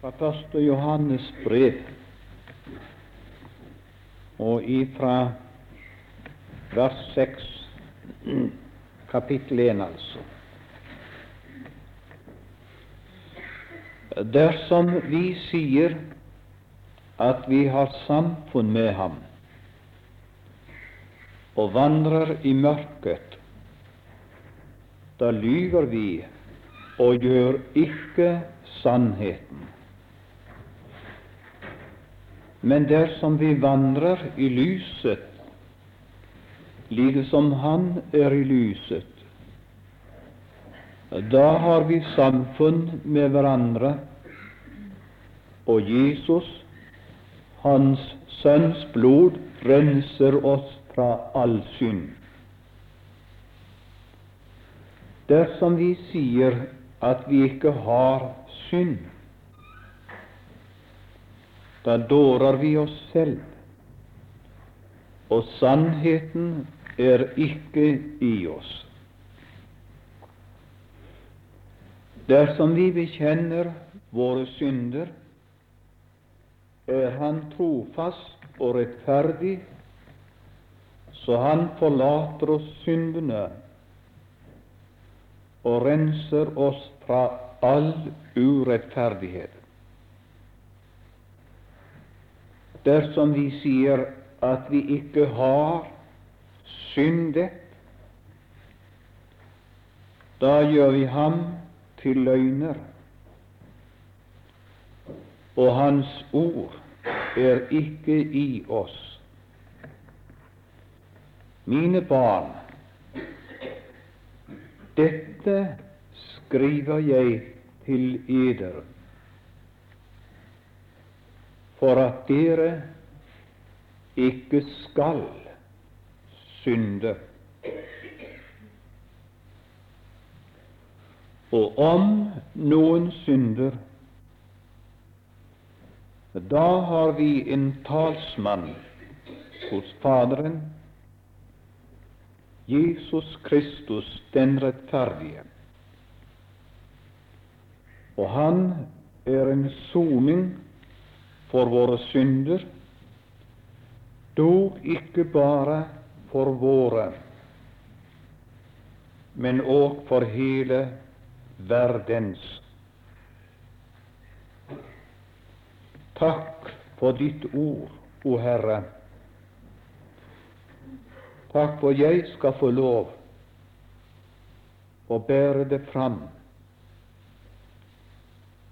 fra 1. Johannes brev og ifra vers 6, kapittel 1, altså. Dersom vi sier at vi har samfunn med ham og vandrer i mørket, da lyver vi og gjør ikke sannheten. Men dersom vi vandrer i lyset, like som Han er i lyset, da har vi samfunn med hverandre, og Jesus, Hans Sønns blod, renser oss fra all synd. Dersom vi sier at vi ikke har synd, da dårer vi oss selv, og sannheten er ikke i oss. Dersom vi bekjenner våre synder, er Han trofast og rettferdig, så Han forlater oss syndene og renser oss fra all urettferdighet. Dersom vi sier at vi ikke har syndet, da gjør vi ham til løgner, og hans ord er ikke i oss. Mine barn, dette skriver jeg til eder, for at dere ikke skal synde. Og om noen synder, da har vi en talsmann hos Faderen, Jesus Kristus den rettferdige. Og han er en soning for våre synder, dog ikke bare for våre, men òg for hele verdens. Takk for ditt ord, o Herre. Takk for jeg skal få lov å bære det fram.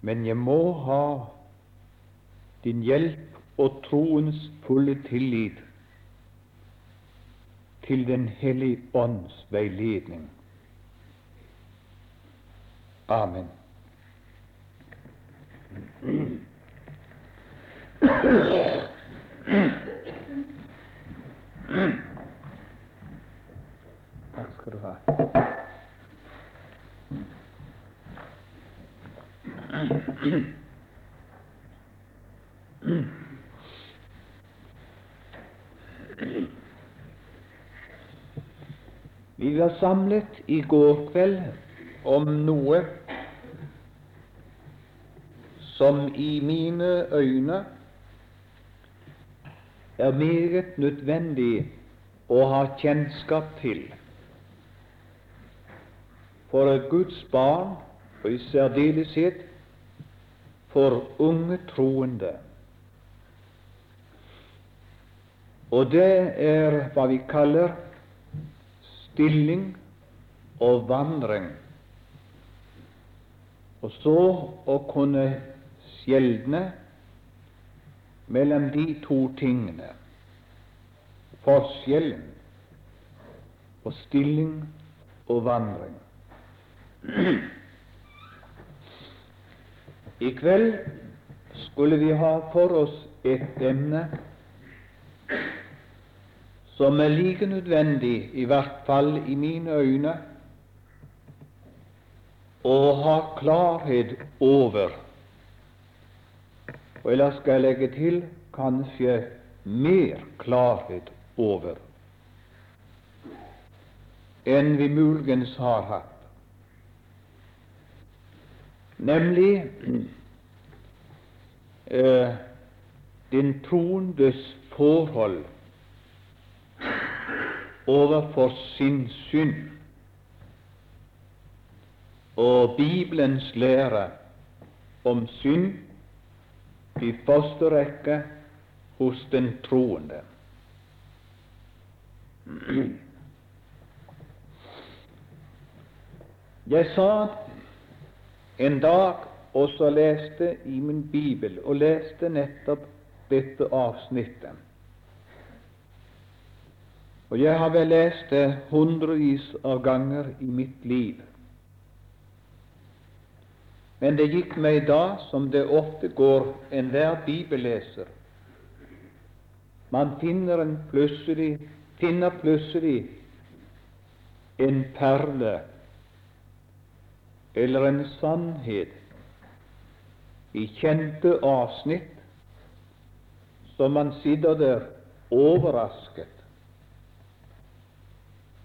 Men jeg må ha din hjelp og troens fulle tillit til Den hellige ånds veiledning. Amen. Takk skal du ha. Vi var samlet i går kveld om noe som i mine øyne er meget nødvendig å ha kjennskap til for Guds barn, og i særdeleshet for unge troende. Og det er hva vi kaller stilling og vandring. Og så å kunne skjelne mellom de to tingene forskjellen på stilling og vandring. I kveld skulle vi ha for oss et emne som er like nødvendig, i hvert fall i mine øyne, å ha klarhet over. Og ellers skal jeg legge til kanskje mer klarhet over enn vi muligens har hatt. Nemlig eh, den troendes forhold overfor sin synd og Bibelens lære om synd i første rekke hos den troende. Jeg sa en dag og så leste i min bibel og leste nettopp dette avsnittet. Og jeg har vel lest det hundrevis av ganger i mitt liv. Men det gikk meg da som det ofte går enhver bibelleser. Man finner, en plutselig, finner plutselig en perle eller en sannhet i kjente avsnitt så man sitter der overrasket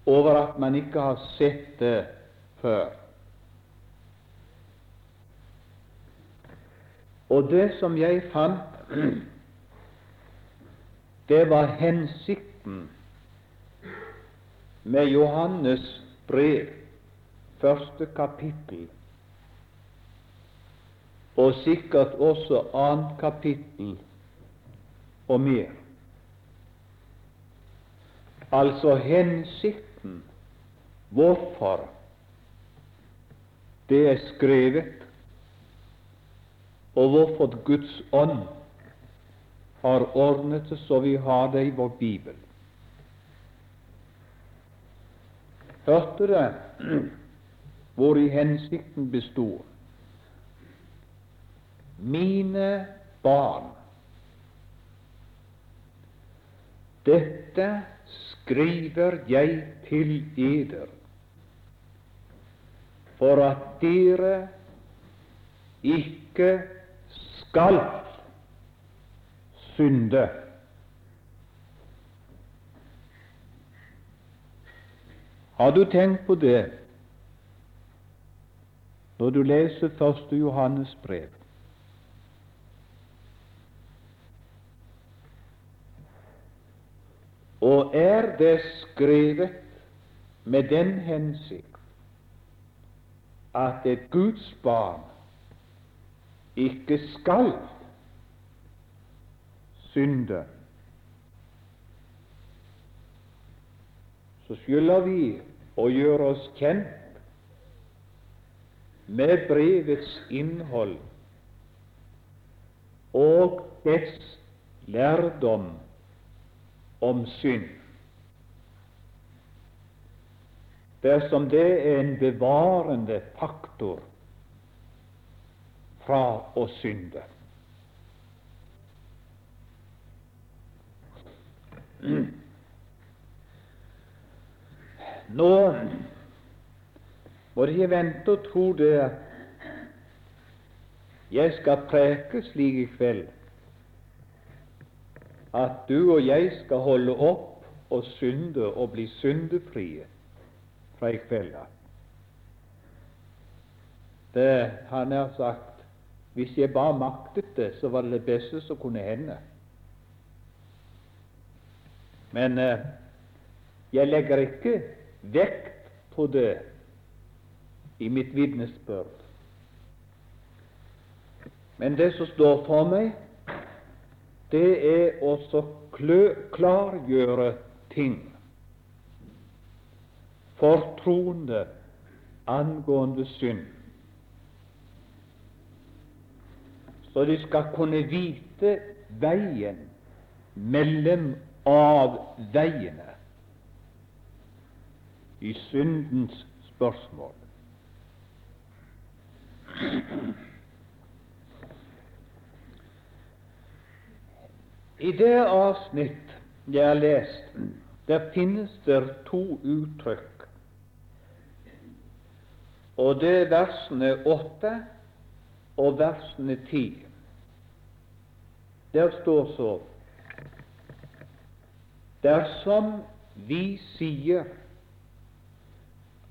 over at man ikke har sett det før. Og det som jeg fant, det var hensikten med Johannes brev, første kapittel, og sikkert også annet kapittel og mer. Altså hensikten hvorfor det er skrevet, og hvorfor Guds ånd har ordnet det så vi har det i vår bibel. Hørte dere i hensikten bestod? Mine barn, dette skriver jeg til eder for at dere ikke skal synde. Har du tenkt på det når du leser første Johannes brev? Og er det skrevet med den hensikt at et Guds barn ikke skal synde, så skylder vi å gjøre oss kjent med brevets innhold og dets lærdom om synd. Dersom det er en bevarende faktor fra å synde. Nå må dere vente og tro det at jeg skal preke slik i kveld at du og jeg skal holde opp og synde og bli syndefrie fra i kveld. Det han har sagt hvis jeg bare maktet det, så var det det beste som kunne hende. Men eh, jeg legger ikke vekt på det i mitt vitnesbyrd. Men det som står for meg, det er å klargjøre ting for troende angående synd, så de skal kunne vite veien mellom avveiene i syndens spørsmål. I det avsnitt jeg har lest, der finnes det to uttrykk. Og det er versene åtte og versene ti. Der står så Dersom vi sier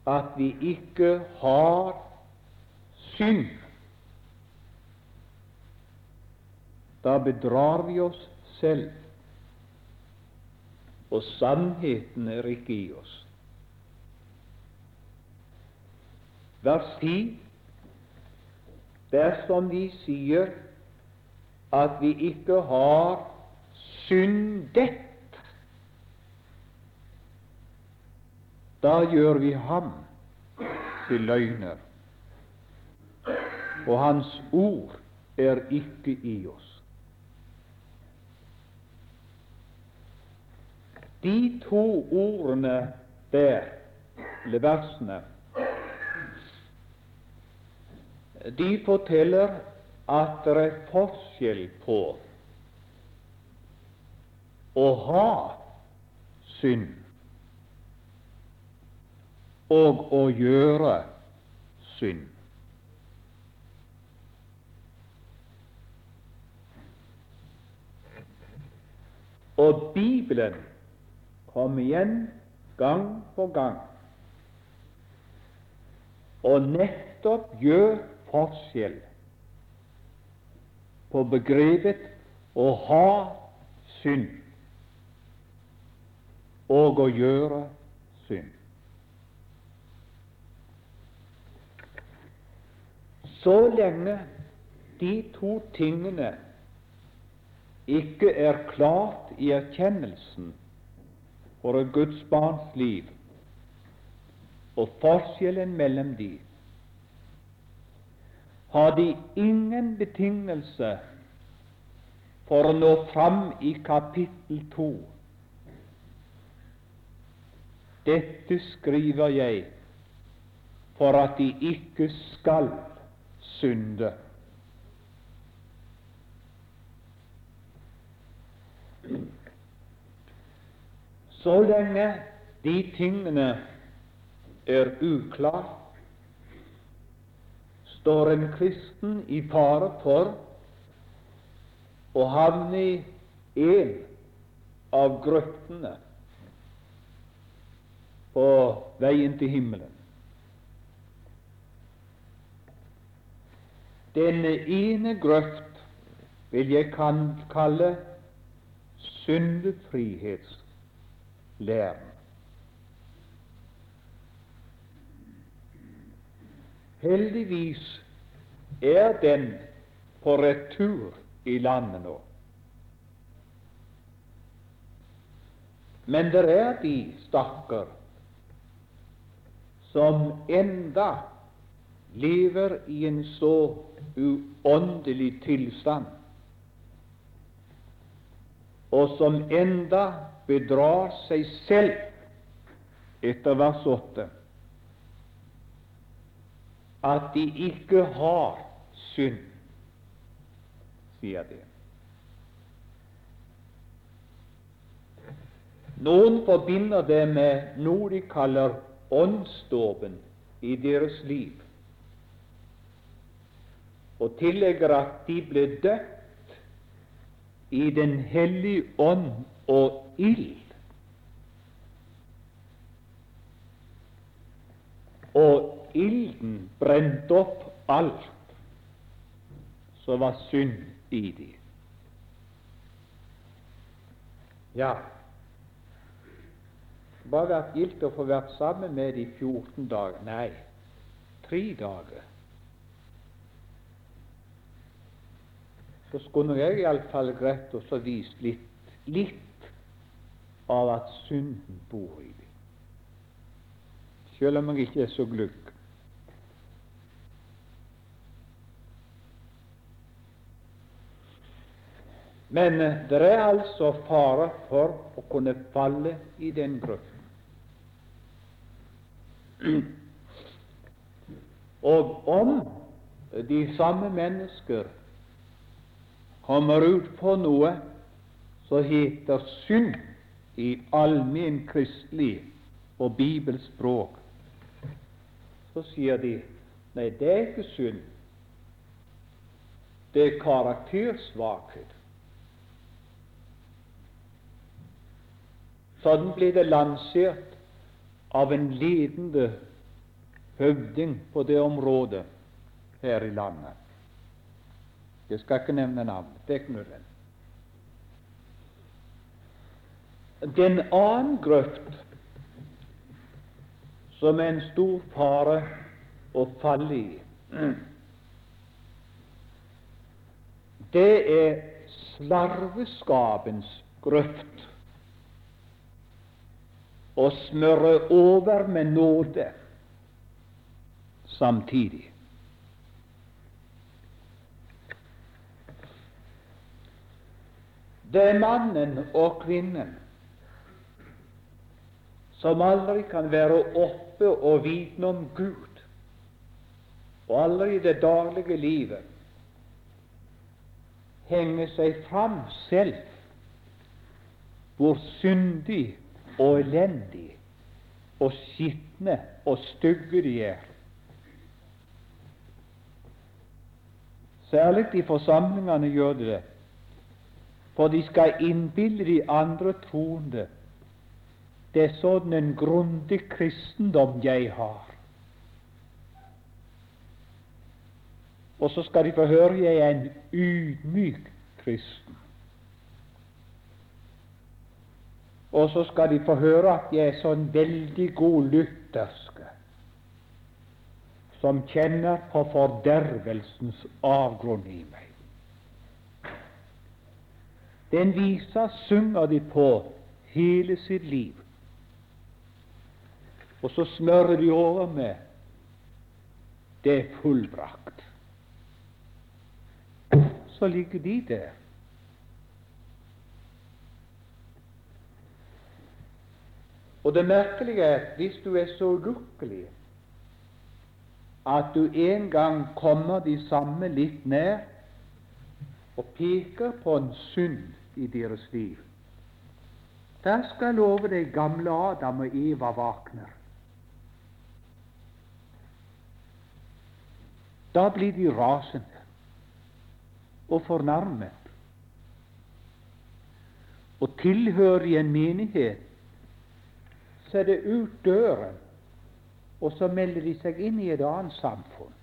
at vi ikke har synd, da bedrar vi oss selv, og sannheten er ikke i oss. Vers 10 Dersom vi sier at vi ikke har syndet, da gjør vi ham til løgner, og hans ord er ikke i oss. De to ordene der, eller versene, de forteller at det er forskjell på å ha synd og å gjøre synd. Og Bibelen kom igjen gang på gang og nettopp gjør forskjell på begrepet å ha synd og å gjøre synd. Så lenge de to tingene ikke er klart i erkjennelsen for et Guds barns liv, og forskjellen mellom de, har de ingen betingelse for å nå fram i kapittel to. Dette skriver jeg for at de ikke skal synde. Så lenge de tingene er uklare, står en kristen i fare for å havne i en av grøftene på veien til himmelen. Denne ene grøft vil jeg kan kalle syndefrihetslæren. Heldigvis er den på retur i landet nå. Men det er de stakkar som enda lever i en så uåndelig tilstand, og som enda bedrar seg selv etter vers 8 at de ikke har synd, sier det. Noen forbinder det med noe de kaller åndsdåpen i deres liv, og tillegger at de ble døpt i Den hellige ånd og ild. Og ilden brente opp alt som var synd i dem. Ja, bare vært gildt å få vært sammen med dem i 14 dager. Nei, tre dager. Så skulle jeg iallfall greit å vise litt, litt av at synden bor i dem, selv om jeg ikke er så glugg. Men eh, det er altså fare for å kunne falle i den grøften. Og om de samme mennesker kommer ut på noe som heter synd i allmenn kristelig og bibelspråk, så sier de nei, det er ikke synd. Det er karaktersvakhet. Sånn ble det lansert av en ledende høvding på det området her i landet. Jeg skal ikke nevne navn. Det er ikke nødvendig. Den annen grøft som er en stor fare å falle i, det er slarveskapens grøft. Å smøre over med nåde samtidig. Det er mannen og kvinnen som aldri kan være oppe og vitne om Gud, og aldri i det daglige livet henge seg fram selv hvor syndig og elendig og skitne og stygge de er. Særlig i forsamlingene gjør de det, for de skal innbille de andre troende det er sånn en grundig kristendom jeg har. Og så skal de få høre jeg er en ydmyk kristen. Og så skal de få høre at jeg er sånn veldig god lutherske, som kjenner på fordervelsens avgrunn i meg. Den visa synger de på hele sitt liv. Og så smører de over med det er fullbrakt. Så ligger de der. Og det merkelige er at hvis du er så ulykkelig at du en gang kommer de samme litt nær og peker på en synd i deres liv, da skal jeg love deg gamle Adam og Eva våkner. Da blir de rasende og fornærmet. Og tilhører i en menighet, så er det ut døren, og så melder de seg inn i et annet samfunn.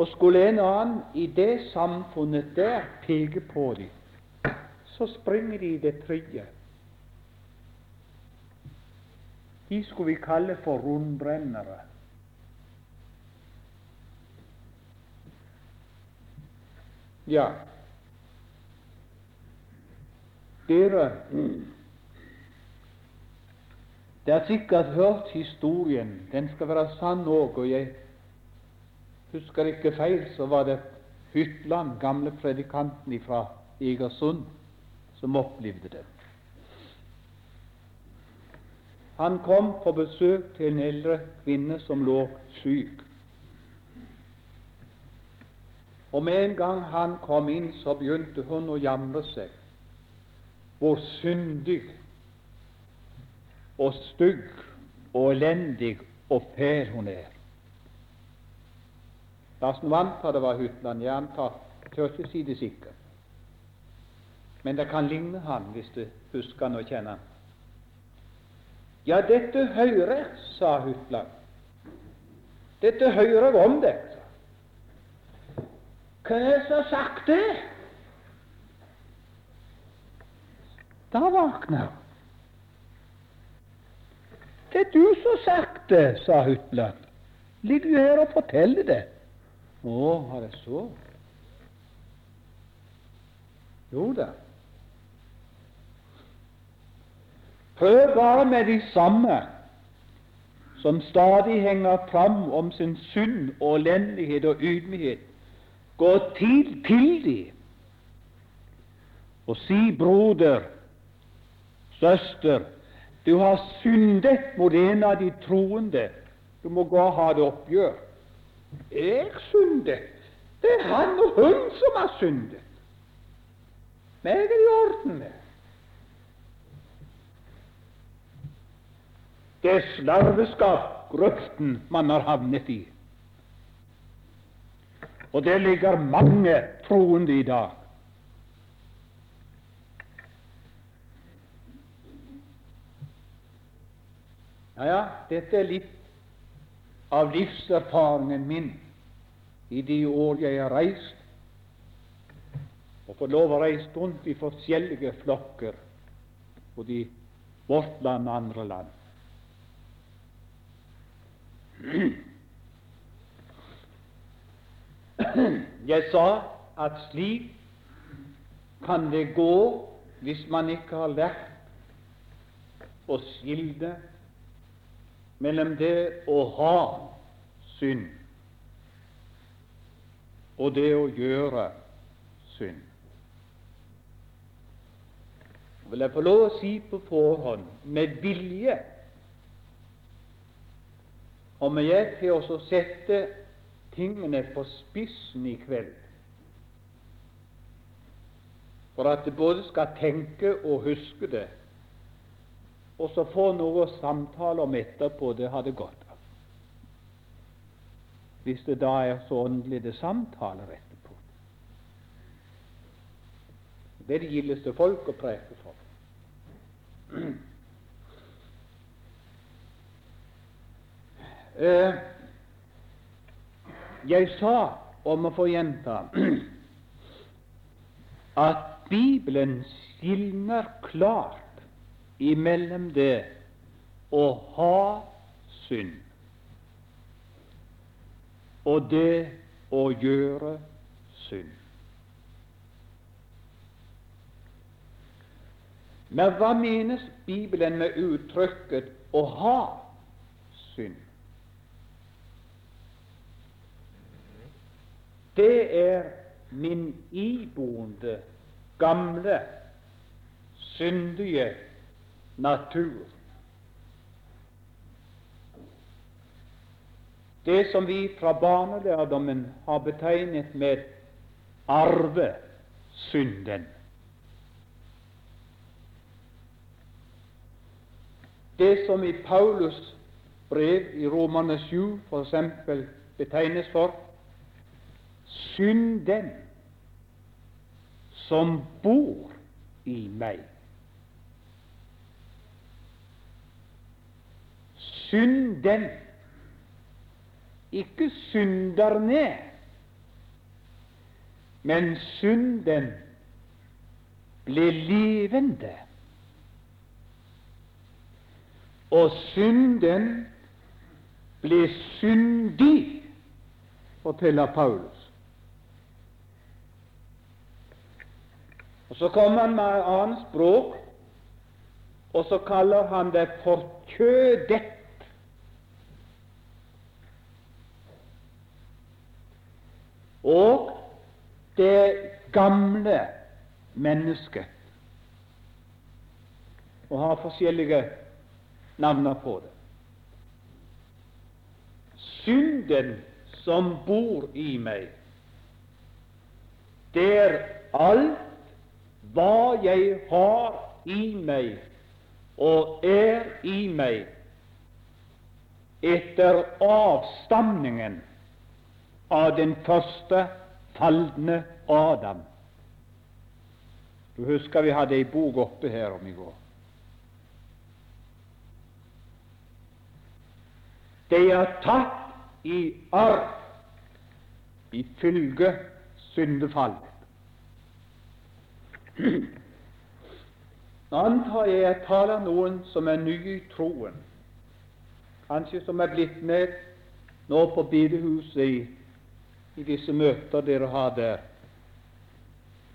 Og skulle en annen i det samfunnet der peke på dem, så springer de i det tredje. De skulle vi kalle for rundbrennere. Ja, dere Det er sikkert hørt historien. Den skal være sann òg. Og jeg husker ikke feil, så var det Hytland, gamle predikanten fra Egersund, som opplevde det. Han kom på besøk til en eldre kvinne som lå syk. Og med en gang han kom inn, så begynte hun å jamre seg. Hvor syndig og stygg og elendig og fæl hun er. La oss nå anta det var Hytland. Jeg antar, tør ikke si det sikkert. Men det kan ligne han, hvis du husker han og kjenner han. Ja, dette hører sa Hytland. Dette hører jeg om deg. Hva er det som har sagt det? Da våkner. Det er du som har sagt det, sa Hytland. Ligger jo her og forteller det. Å, har det så? Jo da. Prøv bare med de samme som stadig henger fram om sin synd og elendighet og ydmykhet Gå til, til de og si, broder, søster, du har syndet mot en av de troende. Du må gå og ha det oppgjør. Jeg syndet. Det er han og hun som har syndet. Meg er det i orden med. Det er slarveskap, grøften, man har havnet i. Og det ligger mange troende i dag. Ja, ja, dette er litt av livserfaringen min i de år jeg har reist, og fått lov å reise rundt i forskjellige flokker, både i vårt land og andre land. Jeg sa at slik kan det gå hvis man ikke har lært å skille mellom det å ha synd og det å gjøre synd. Vil jeg få lov å si på forhånd, med vilje, om jeg til å sette tingene på spissen i kveld, for at jeg både skal tenke og huske det, og så få noe å samtale om etterpå, det hadde gått av. Hvis det da er så åndelig det samtaler etterpå. Det er det gildeste folk å preke for. Eh, jeg sa, om å få gjenta, at Bibelen skilner klart imellom det å ha synd og det å gjøre synd. Men hva menes Bibelen med uttrykket 'å ha synd'? Det er min iboende, gamle, syndige natur. Det som vi fra barnelærdommen har betegnet med arvesynden. Det som i Paulus brev i Romane 7 f.eks. betegnes for synden som bor i meg. Synden ikke synderne, men synden ble levende. Og synden ble syndig, forteller Paulus. Og Så kommer han med et annet språk, og så kaller han det for kjødet. Og det gamle mennesket, og har forskjellige navn på det. Synden som bor i meg, det er alt hva jeg har i meg og er i meg etter avstamningen av den første falne Adam. Du husker vi hadde ei bok oppe her om i går. De er tatt i arv ifølge syndefallet. Antar jeg jeg taler noen som er nye i troen, kanskje som er blitt med nå på bedehuset i i disse møter dere har der.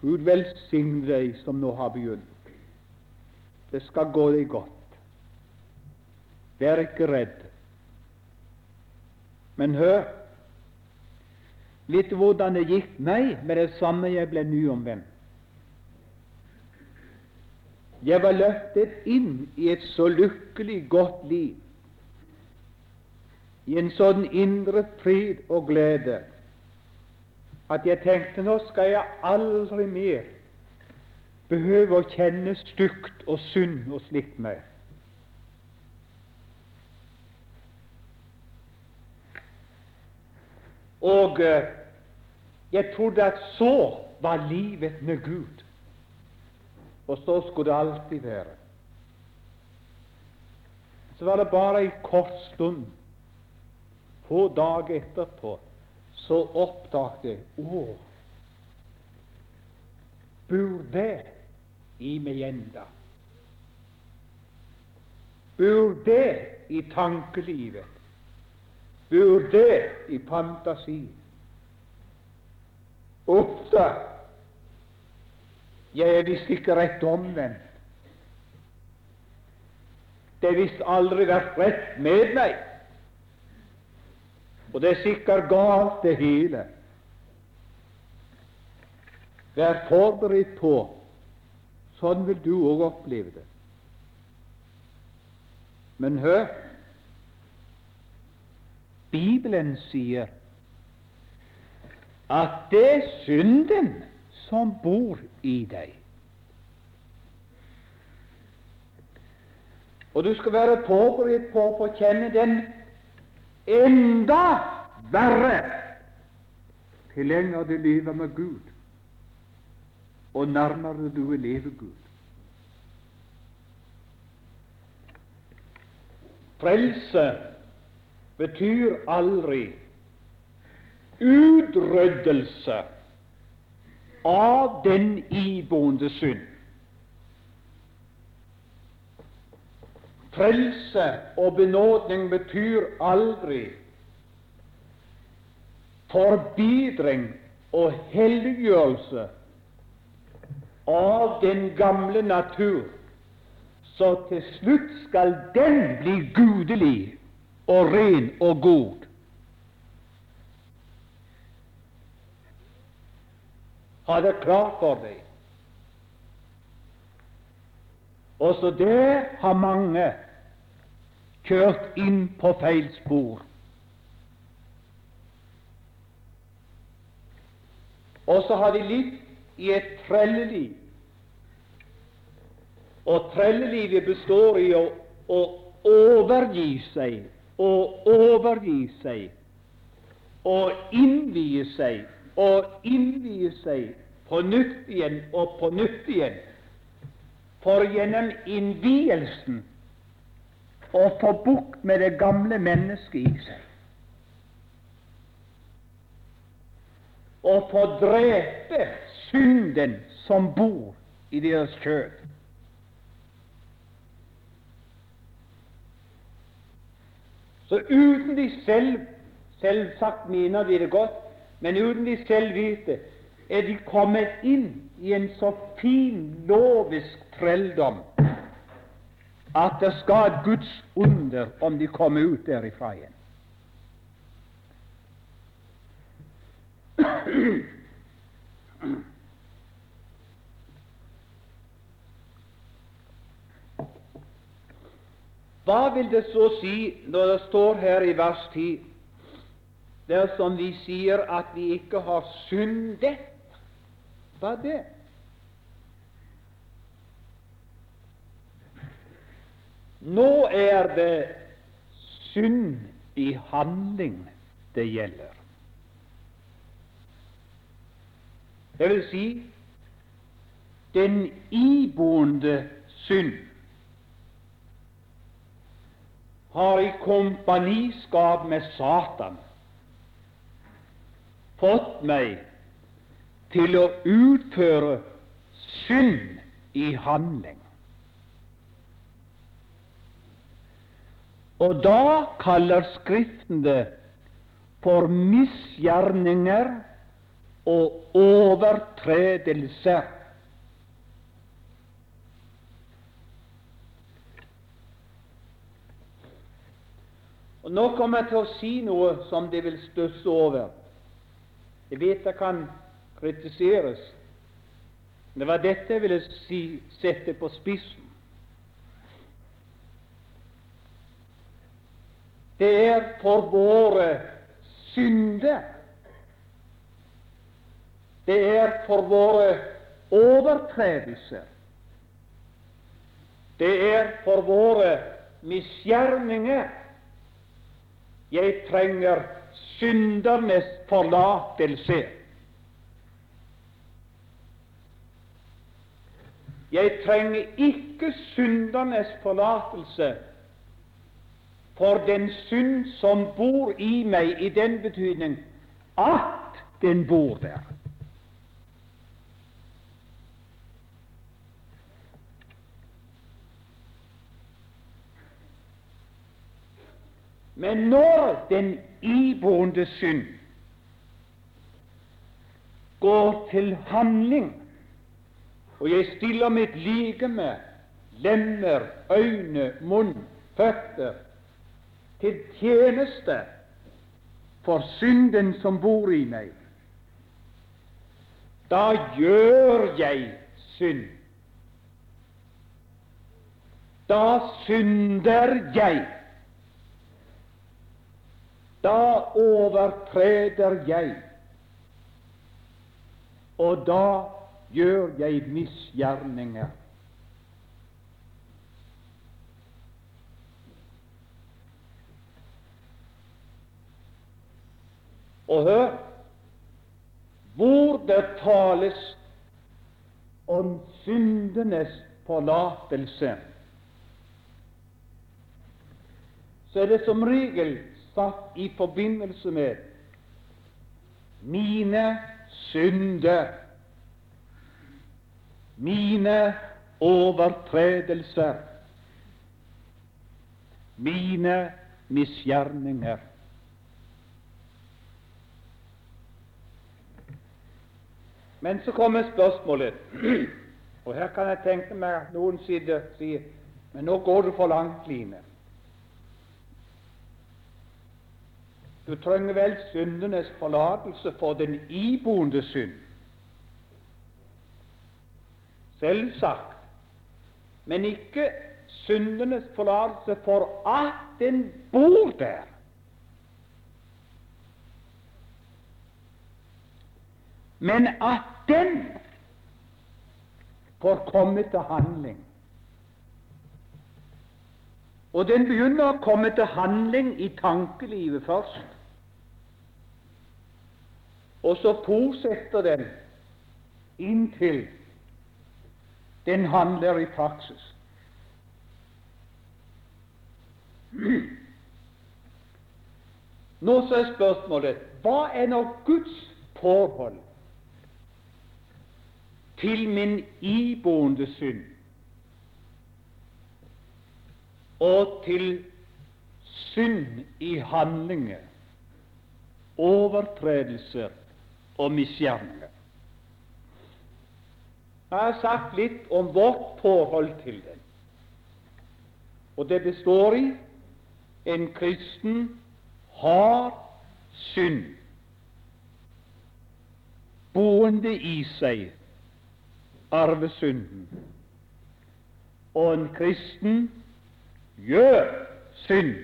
Gud velsigne deg som nå har begynt. Det skal gå deg godt. Vær ikke redd. Men hør du hvordan det gikk meg med det samme jeg ble nyomvendt? Jeg var løftet inn i et så lykkelig godt liv, i en sånn indre frid og glede at jeg tenkte nå skal jeg aldri mer behøve å kjenne stygt og synd og slikt mer. Og eh, jeg trodde at så var livet med Gud, og så skulle det alltid være. Så var det bare en kort stund, få dager etterpå, så oppdaget jeg Å, bor det i meg enda? Bor det i tankelivet? Bor det i fantasi? Ofte jeg er visst ikke rett omvendt. Det er visst aldri vært rett med meg. Og det er sikkert galt, det hele. Vær forberedt på sånn vil du òg oppleve det. Men hør Bibelen sier at det er synden som bor i deg. Og du skal være påberedt på å kjenne den enda verre til lenger du lever med Gud, og nærmere du vil leve Gud. Frelse betyr aldri utryddelse av den iboende synd. Frelse og benådning betyr aldri forbedring og helliggjørelse av den gamle natur, så til slutt skal den bli gudelig og ren og god. Ha det klart for deg. Også det har mange kjørt inn på feil spor. Og så har de litt i et trelleliv. Og trellelivet består i å, å overgi seg og overgi seg og innvie seg og innvie seg på nytt igjen og på nytt igjen, for gjennom innvielsen å få bukt med det gamle mennesket i seg. Å få drepe synden som bor i deres kjød. Så uten de selv Selvsagt mener de det godt, men uten de selv vite, er de kommet inn i en så fin lovisk trelldom at det skal et Guds under om de kommer ut derifra igjen. Hva vil det så si når det står her i vers 10 dersom vi sier at vi ikke har syndet? Hva er det? Nå er det synd i handling det gjelder. Det vil si den iboende synd har i kompaniskap med Satan fått meg til å utføre synd i handling. Og da kaller Skriften det for misgjerninger og overtredelser. Og Nå kommer jeg til å si noe som de vil stusse over. Jeg vet det kan kritiseres, men det var dette jeg ville si, sette på spissen. Det er for våre synder. Det er for våre overtredelser. Det er for våre misgjerninger jeg trenger syndernes forlatelse. Jeg trenger ikke syndernes forlatelse for den synd som bor i meg, i den betydning at den bor der. Men når den iboende synd går til handling, og jeg stiller mitt ligeme, lemmer, øyne, munn, føtter til tjeneste for synden som bor i meg, da gjør jeg synd. Da synder jeg. Da overtreder jeg, og da gjør jeg misgjerninger. Og hør hvor det tales om syndenes forlatelse, så er det som regel satt i forbindelse med mine synder, mine overtredelser, mine misgjerninger. Men så kommer spørsmålet, og her kan jeg tenke meg at noen sier, sier men nå går du for langt, Line. Du trenger vel syndenes forlatelse for den iboende synd. Selvsagt. Men ikke syndenes forlatelse for at den bor der. Men at den får komme til handling. Og den begynner å komme til handling i tankelivet først. Og så fortsetter den inntil den handler i praksis. Nå så er spørsmålet hva er nå Guds forhold til min iboende synd og til synd i handlinger, overtredelser og misgjerninger. Jeg har sagt litt om vårt forhold til den, og det består i en kristen har synd boende i seg, arvesynden, og en kristen gjør synd.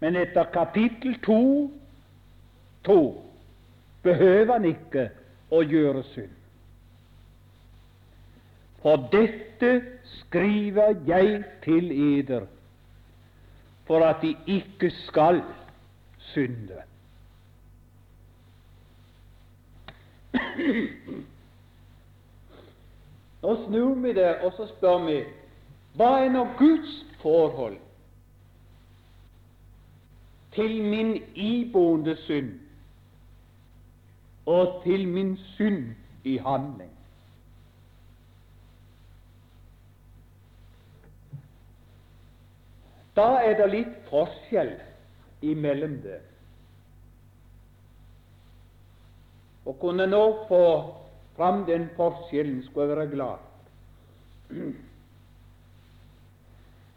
Men etter kapittel to, to behøver han ikke å gjøre synd. For dette skriver jeg til eder, for at de ikke skal synde. Nå snur vi det, og så spør vi hva er nå Guds forhold til min iboende synd og til min synd i handling? Da er det litt forskjell imellom det. Å kunne nå få fram den forskjellen skulle jeg være glad.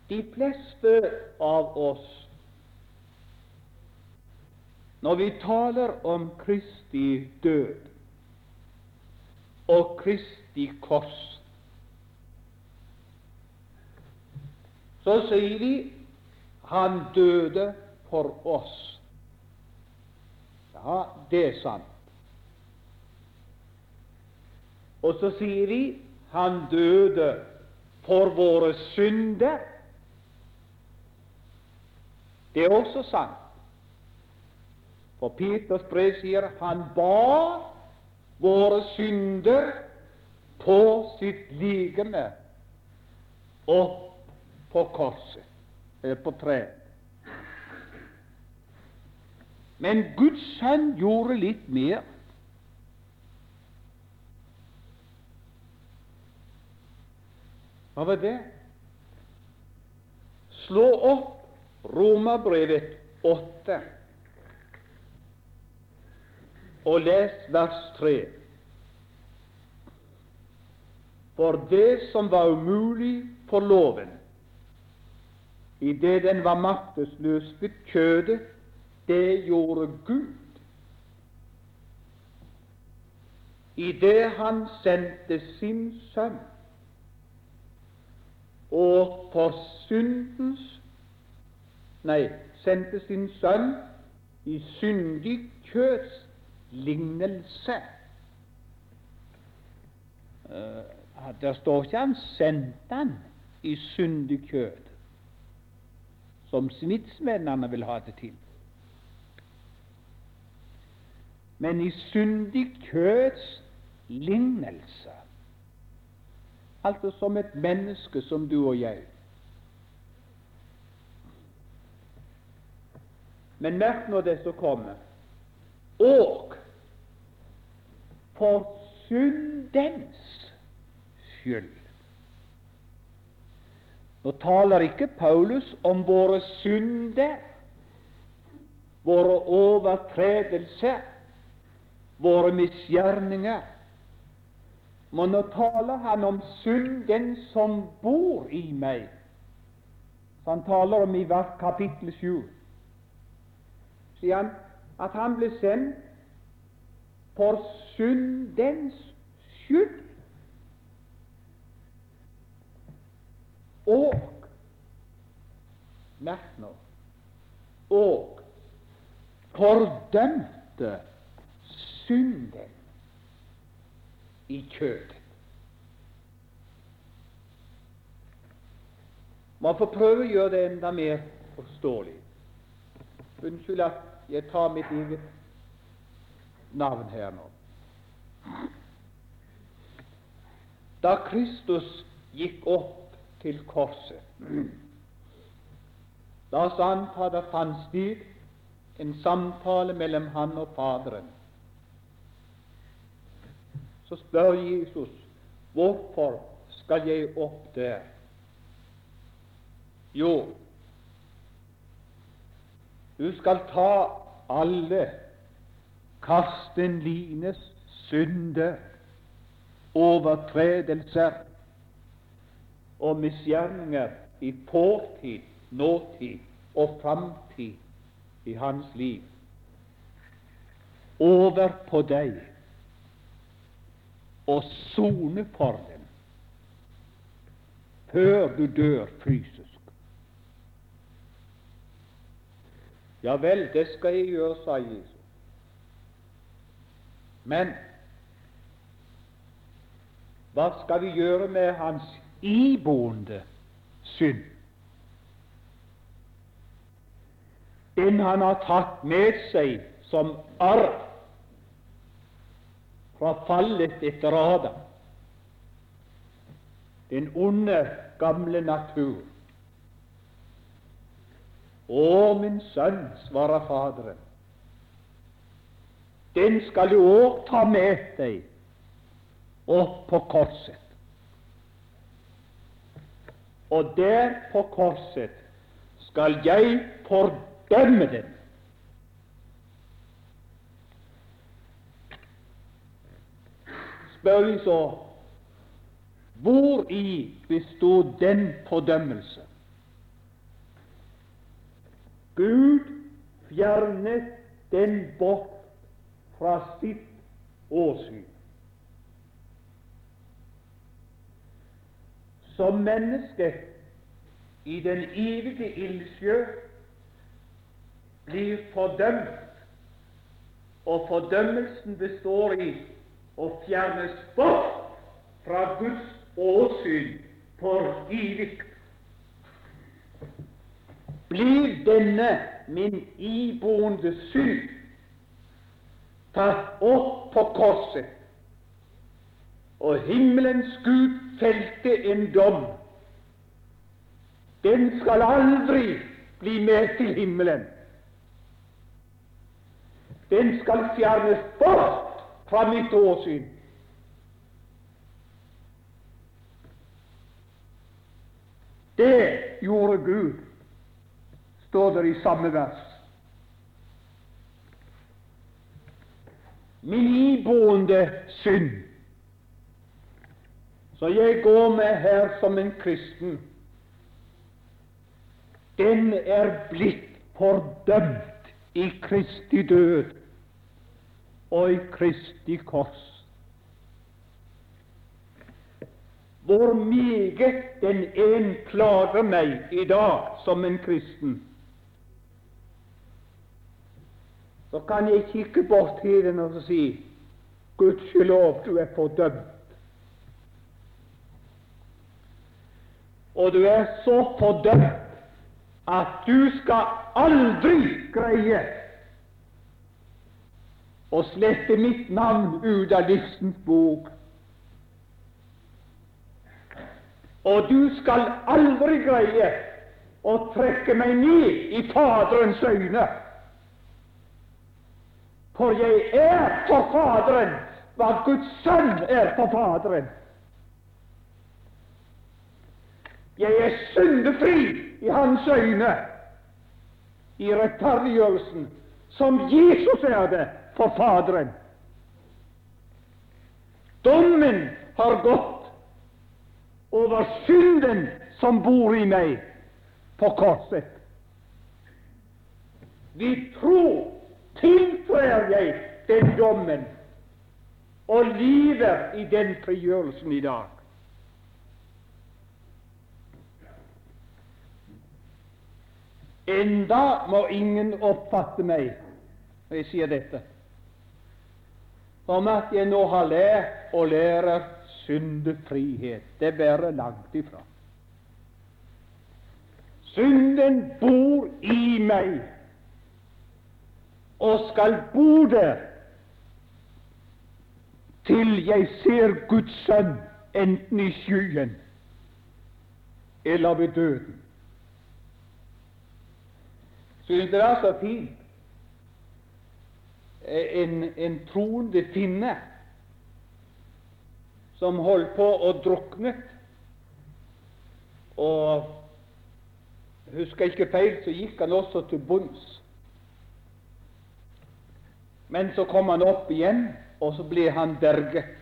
De fleste av oss, når vi taler om Kristi død og Kristi kors, så sier vi han døde for oss. Ja, det er sant. Og så sier de han døde for våre synder. Det er også sant. For Peters brev sier han bar våre synder på sitt ligeme opp på korset, eller på treet. Men Guds sønn gjorde litt mer. Hva var det? Slå opp Romerbrevet 8 og les vers 3. For det som var umulig for loven, idet den var maktesløs ved kjødet, det gjorde Gud. Idet Han sendte sin sønn og for syndens Nei, sendte sin sønn i syndig kjøds lignelse. Uh, der står ikke han sendte han i syndig kjød, som snittsmennene vil ha det til. Men i syndig kjøds lignelse altså som et menneske som du og jeg. Men merk nå det som kommer. Og for syndens skyld. Nå taler ikke Paulus om våre synder, våre overtredelser, våre misgjerninger. Men nå taler han om synden som bor i meg. Så han taler om i kapittel 7. Sier han at han ble sendt for syndens skyld. Og Merk nå og fordømte synden i kjødet. Man får prøve å gjøre det enda mer forståelig. Unnskyld at jeg tar mitt eget navn her nå. Da Kristus gikk opp til korset, da sa han det fant sted en samtale mellom han og Faderen så spør Jesus hvorfor skal jeg opp der? Jo, du skal ta alle Karsten Lines synder, overtredelser og misgjerninger i fortid, nåtid og framtid i hans liv over på deg og sone for dem før du dør fysisk. Ja vel, det skal jeg gjøre, sa Jesus. Men hva skal vi gjøre med hans iboende synd? Den han har tatt med seg som arv fra fallet etter Adam. Den onde, gamle natur. Å, min sønn, svarer Faderen, den skal du òg ta med deg opp på korset. Og der på korset skal jeg fordømme den spør vi så hvor i bestod den fordømmelse? Gud fjernet den bort fra sitt åsyn. Som menneske i den evige ildsjø blir fordømt, og fordømmelsen består i og fjernes bort fra Guds åsyn for evig. Blir denne min iboende synd tatt opp på korset, og himmelens Gud felte en dom, den skal aldri bli med til himmelen. Den skal fjernes bort fra mitt åsyn. Det gjorde Gud, står det i samme vers. Min iboende synd, så jeg går med her som en kristen, den er blitt fordømt i Kristi død og i Kristi kors. Hvor meget den en plager meg i dag som en kristen, så kan jeg kikke bort til den og si Gudskjelov, du er fordømt. Og du er så fordømt at du skal aldri greie å slette mitt navn ut av livsens bok. Og du skal aldri greie å trekke meg ned i Faderens øyne. For jeg er for Faderen hva Guds sønn er for Faderen. Jeg er syndefri i hans øyne i rettferdiggjørelsen, som Jesus er det for Faderen. Dommen har gått over synden som bor i meg, på korset. Vi tror tiltrer jeg den dommen og lever i den frigjørelsen i dag. Enda må ingen oppfatte meg når jeg sier dette, om at jeg nå har lært og lærer syndefrihet. Det bærer langt ifra. Synden bor i meg og skal bo der til jeg ser Guds sønn enten i skyen eller ved døden. Synes det er så fint en, en troende finne som holdt på å drukne. Og husker jeg ikke feil, så gikk han også til bunns. Men så kom han opp igjen, og så ble han berget.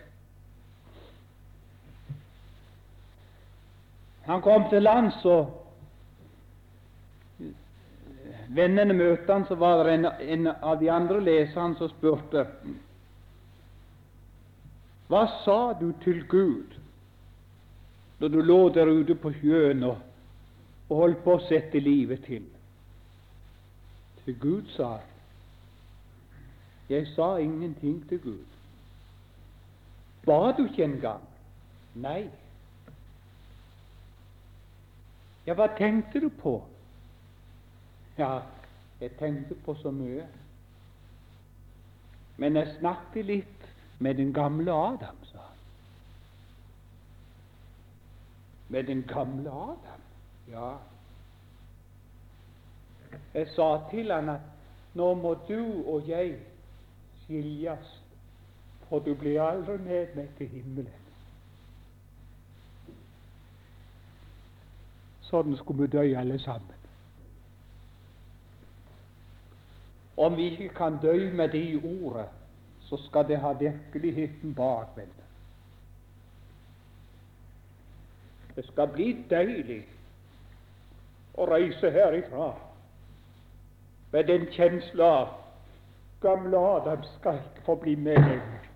Han kom til lands, og vennene møtte han, så var det en, en av de andre leserne som spurte Hva sa du til Gud da du lå der ute på sjøen og, og holdt på å sette livet til? Til Gud sa han. Jeg sa ingenting til Gud. Ba du ikke engang? Nei. Ja, hva tenkte du på? Ja, jeg tenkte på så mye. Men jeg snakket litt med den gamle Adam, sa han. Med den gamle Adam? Ja. Jeg sa til han at nå må du og jeg skiljes, for du blir aldri med meg til himmelen. Sånn skulle vi dø alle sammen. Om vi ikke kan dø med det i ordet, så skal det ha virkeligheten bakvendt. Det skal bli deilig å reise herifra med den kjensla av gamle Adam skal ikke få bli med lenger.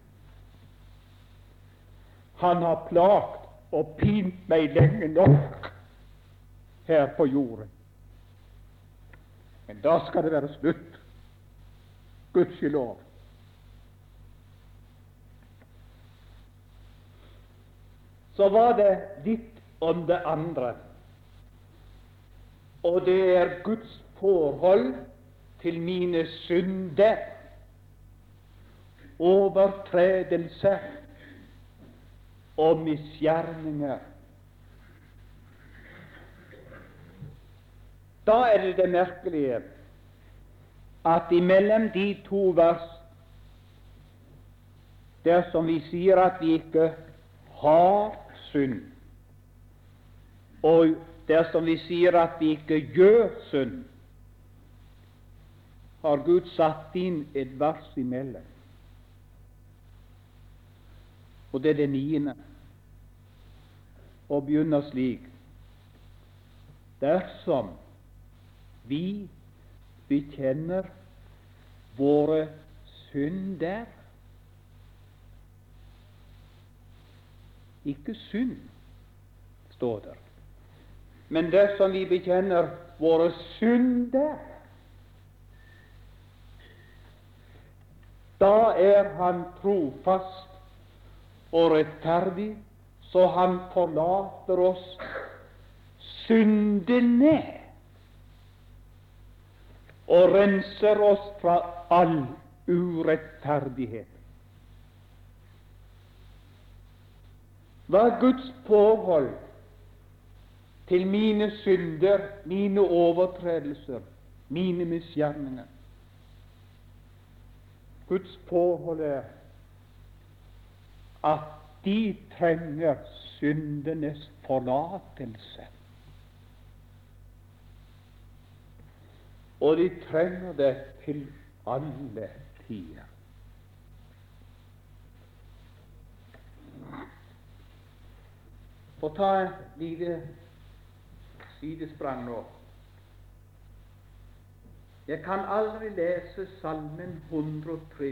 Han har plagt og pint meg lenge nok her på jorden. Men da skal det være slutt. Gudskjelov. Så var det litt om det andre, og det er Guds forhold til mine synder, overtredelser og misgjerninger. Da er det det merkelige at imellom de to vers, dersom vi sier at vi ikke har synd, og dersom vi sier at vi ikke gjør synd, har Gud satt inn et vers imellom. Og det er det niende, og begynner slik Dersom vi bekjenner våre synder Ikke synd, står der. Men dersom vi bekjenner våre synder, da er Han trofast og rettferdig, så Han forlater oss syndene og renser oss fra all urettferdighet. Hva er Guds forhold til mine synder, mine overtredelser, mine misgjerninger? Guds forhold er at de trenger syndenes forlatelse. Og de trenger det til alle tider. Få ta et lite sidesprang nå. Jeg kan aldri lese Salmen 103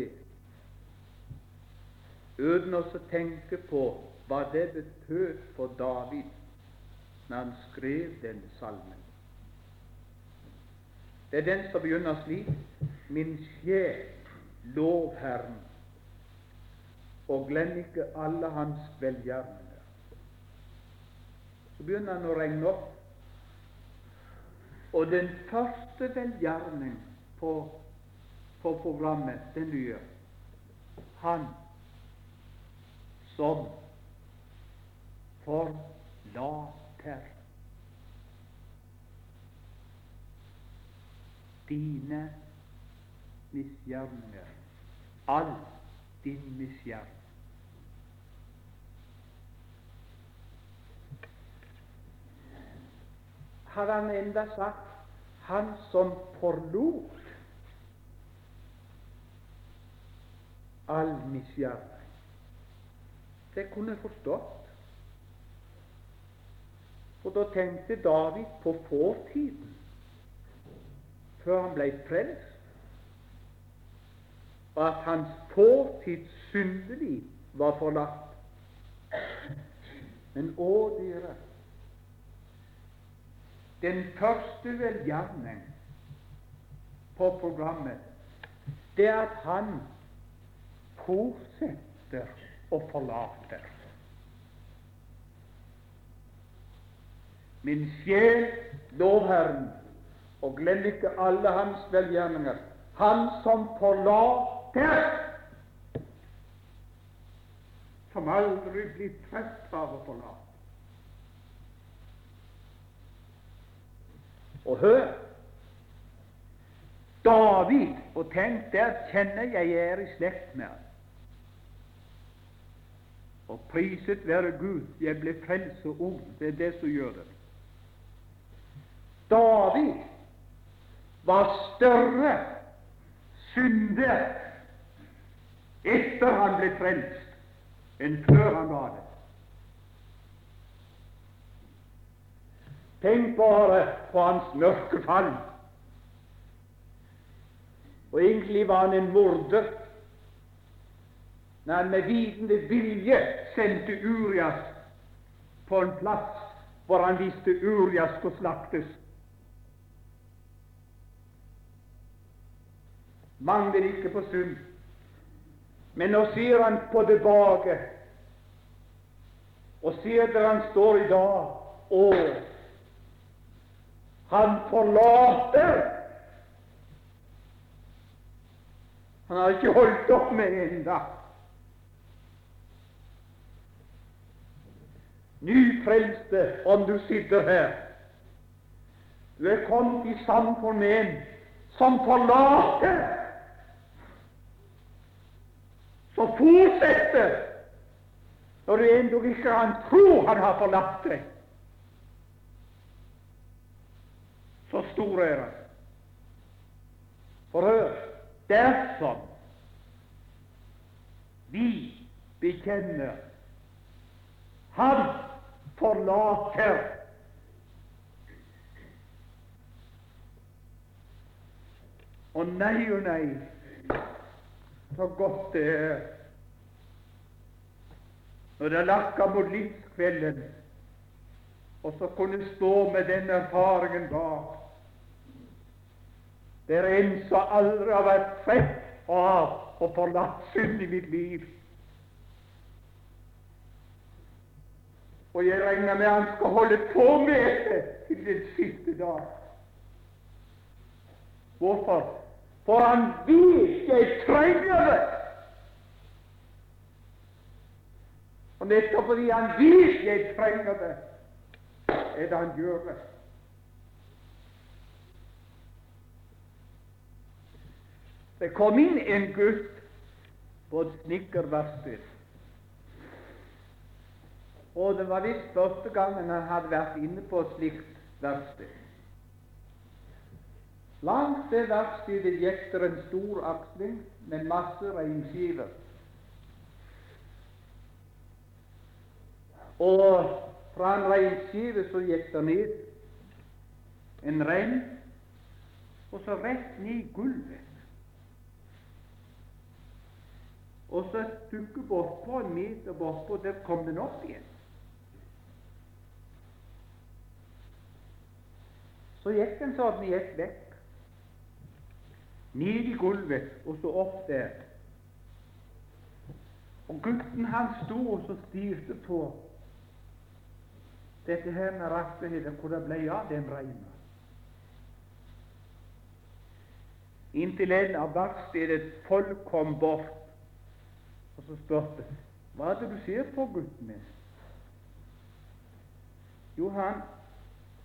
uten å tenke på hva det betød for David når han skrev denne salmen. Det er den som begynner slik Min sjel, lov Herren, og glem ikke alle hans velgjerninger. Så begynner han å regne opp. Og den første velgjerning på, på programmet, den nye Han som forlater dine misgjerninger, all din misgjerning. Hadde han enda sagt 'han som forlot all misgjerning', det kunne jeg forstått. For da tenkte David på fortiden, før han ble frelst, og at hans fortids syndeliv var forlatt. Men å, dere, den første velgjerning på programmet, det er at han fortsetter å forlate. Min sjel, lov Herren, og glem ikke alle hans velgjerninger. Han som forlater, som aldri blir trett av å forlate. Og hør David, og tenk, der kjenner jeg jeg er i slekt med ham. Og priset være Gud, jeg ble ung. Det er det som gjør det. David var større synder etter han ble frelst, enn før han var det. Tenk bare på hans mørke fall. Og egentlig var han en morder når han med vitende vilje sendte Urias på en plass hvor han visste Urias skulle slaktes. Mangler ikke på synd. Men nå sier han på tilbake, og sier der han står i dag Å, han forlater! Han har ikke holdt opp med det ennå. Nyfrelste, om du sitter her. Du er kommet i samfunn med en som forlater, så fortsetter når du endog ikke kan tro han har forlatt deg. Så stor er han. For hør dersom vi bekjenner Han forlater Og nei og nei, så godt det er når det lakker mot livskvelden, og så kunne stå med den erfaringen bak. Det er en som aldri har vært trett av og forlatt synd i mitt liv. Og jeg regner med han skal holde på med det til den siste dag. Hvorfor? For han vet jeg trenger det. Og nettopp fordi han vet jeg trenger det, er det han gjør det. Det kom inn en gutt på et snekkerverksted. Og det var visst første gangen han hadde vært inne på et slikt verksted. Langs det verkstedet gikk det en stor aksling med masse reinskiver. Og fra en reinskive så gikk det ned en rein, og så rett ned i gulvet. Og så et stykke bortpå, en meter bortpå, der kom den opp igjen. Så gikk den sånn i ett vekk. Ned i gulvet, og så opp der. Og gutten han sto og så styrte på dette her med rattigheter, hvor det ble av den reina. Inntil en av verkstedets folk kom bort og så spurte hva er det du ser på, gutten min? Jo, han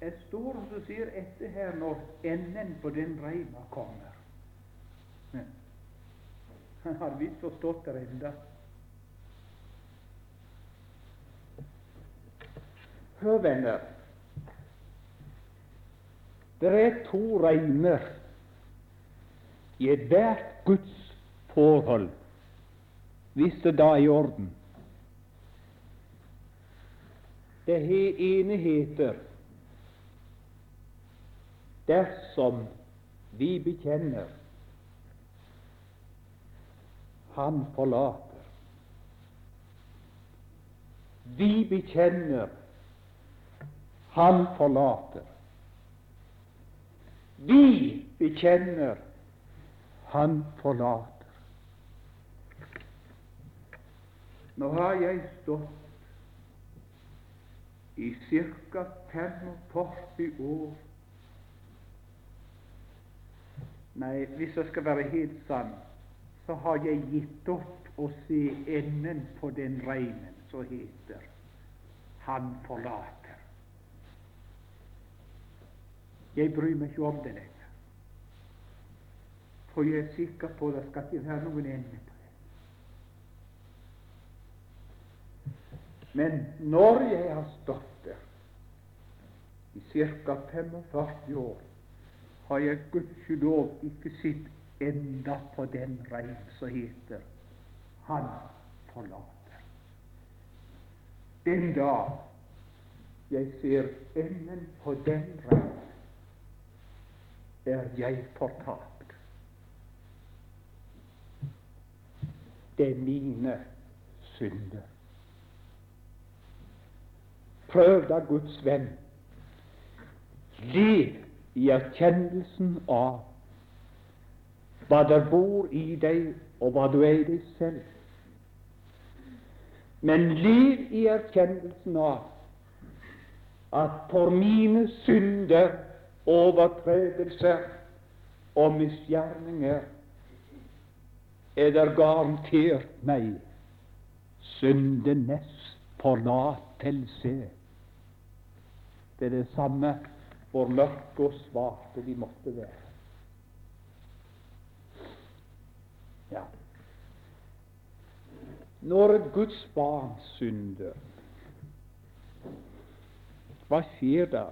jeg står og så ser etter her når enden på den reima kommer. Han har visst forstått det enda. Hør, venner. Det er to regner i ethvert Guds forhold, hvis det da er i orden. Det har enigheter heter dersom vi bekjenner Han forlater. Vi bekjenner Han forlater. Vi bekjenner Han forlater. Nå har jeg stått i ca. 45 år Nei, hvis jeg skal være helt sann, så har jeg gitt opp å se enden på den reinen som heter Han forlater. Jeg bryr meg ikke om det lenger. For jeg er sikker på at det skal ikke være noen ende på det. Men når jeg har stått der i ca. 45 år har jeg gudskjelov ikke sett enda på den reim som heter Han forlater. Den dag jeg ser enden på den reim, er jeg fortapt. Det er mine synder. Prøv da, Guds venn. Lev i erkjennelsen av hva der bor i deg, og hva du er i deg selv. Men liv i erkjennelsen av at for mine synder, overtredelser og misgjerninger er det garantert meg syndenes forlatelse. Det er det samme hvor mørke og svake de måtte være. Ja. Når et Guds barn synder, hva skjer da?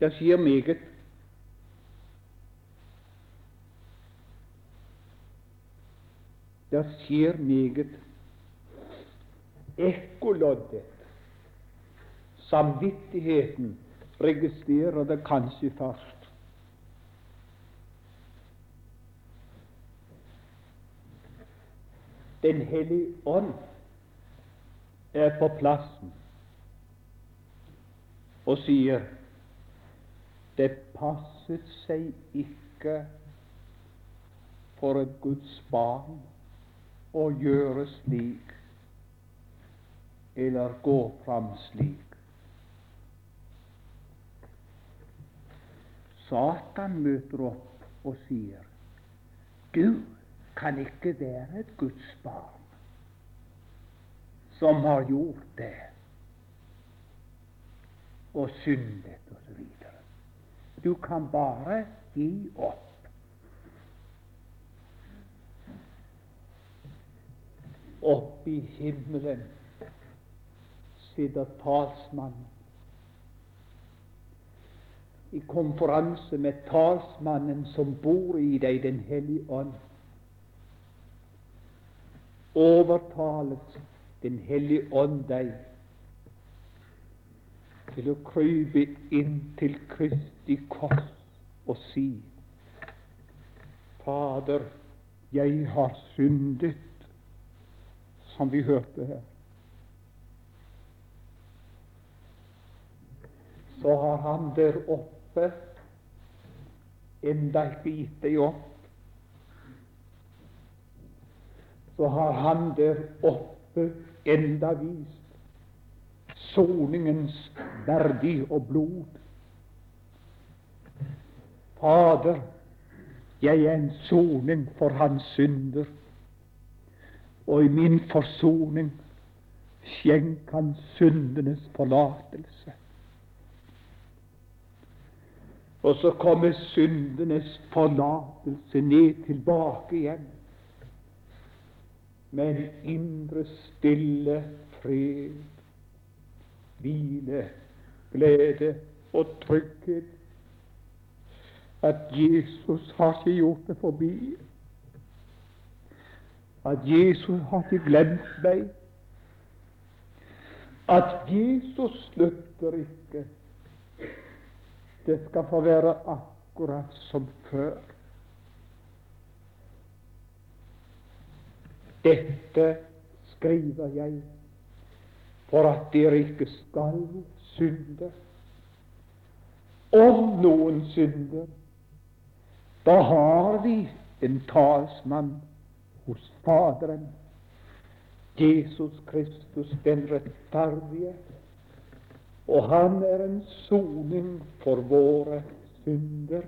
Det skjer meget. Det skjer meget. Ekkoloddet, samvittigheten, registrerer det kanskje først. Den hellige ånd er på plassen og sier det passet seg ikke for et Guds barn å gjøre slik eller gå fram slik. Satan møter opp og sier du kan ikke være et Guds barn som har gjort det og syndet osv. Du kan bare gi opp. Oppe i himmelen sitter talsmannen i konferanse med talsmannen som bor i deg, Den hellige ånd. Overtales Den hellige ånd deg til å krype inn til Kristi kors og si Fader, jeg har syndet, som vi hørte her. Så har han der oppe enda ikke gitt deg opp. Så har han der oppe enda vist soningens verdi og blod. Fader, jeg er en soning for hans synder, og i min forsoning skjenk han syndenes forlatelse. Og så kommer syndenes forlatelse ned tilbake igjen med en indre stille fred hvile, glede og trygghet. At Jesus har ikke gjort det forbi. At Jesus har ikke glemt meg. At Jesus slutter ikke. Det skal få være akkurat som før. Dette skriver jeg for at dere ikke skal synde. Om noen synder, da har vi en talsmann hos Faderen, Jesus Kristus den rettferdige, og han er en soning for våre synder.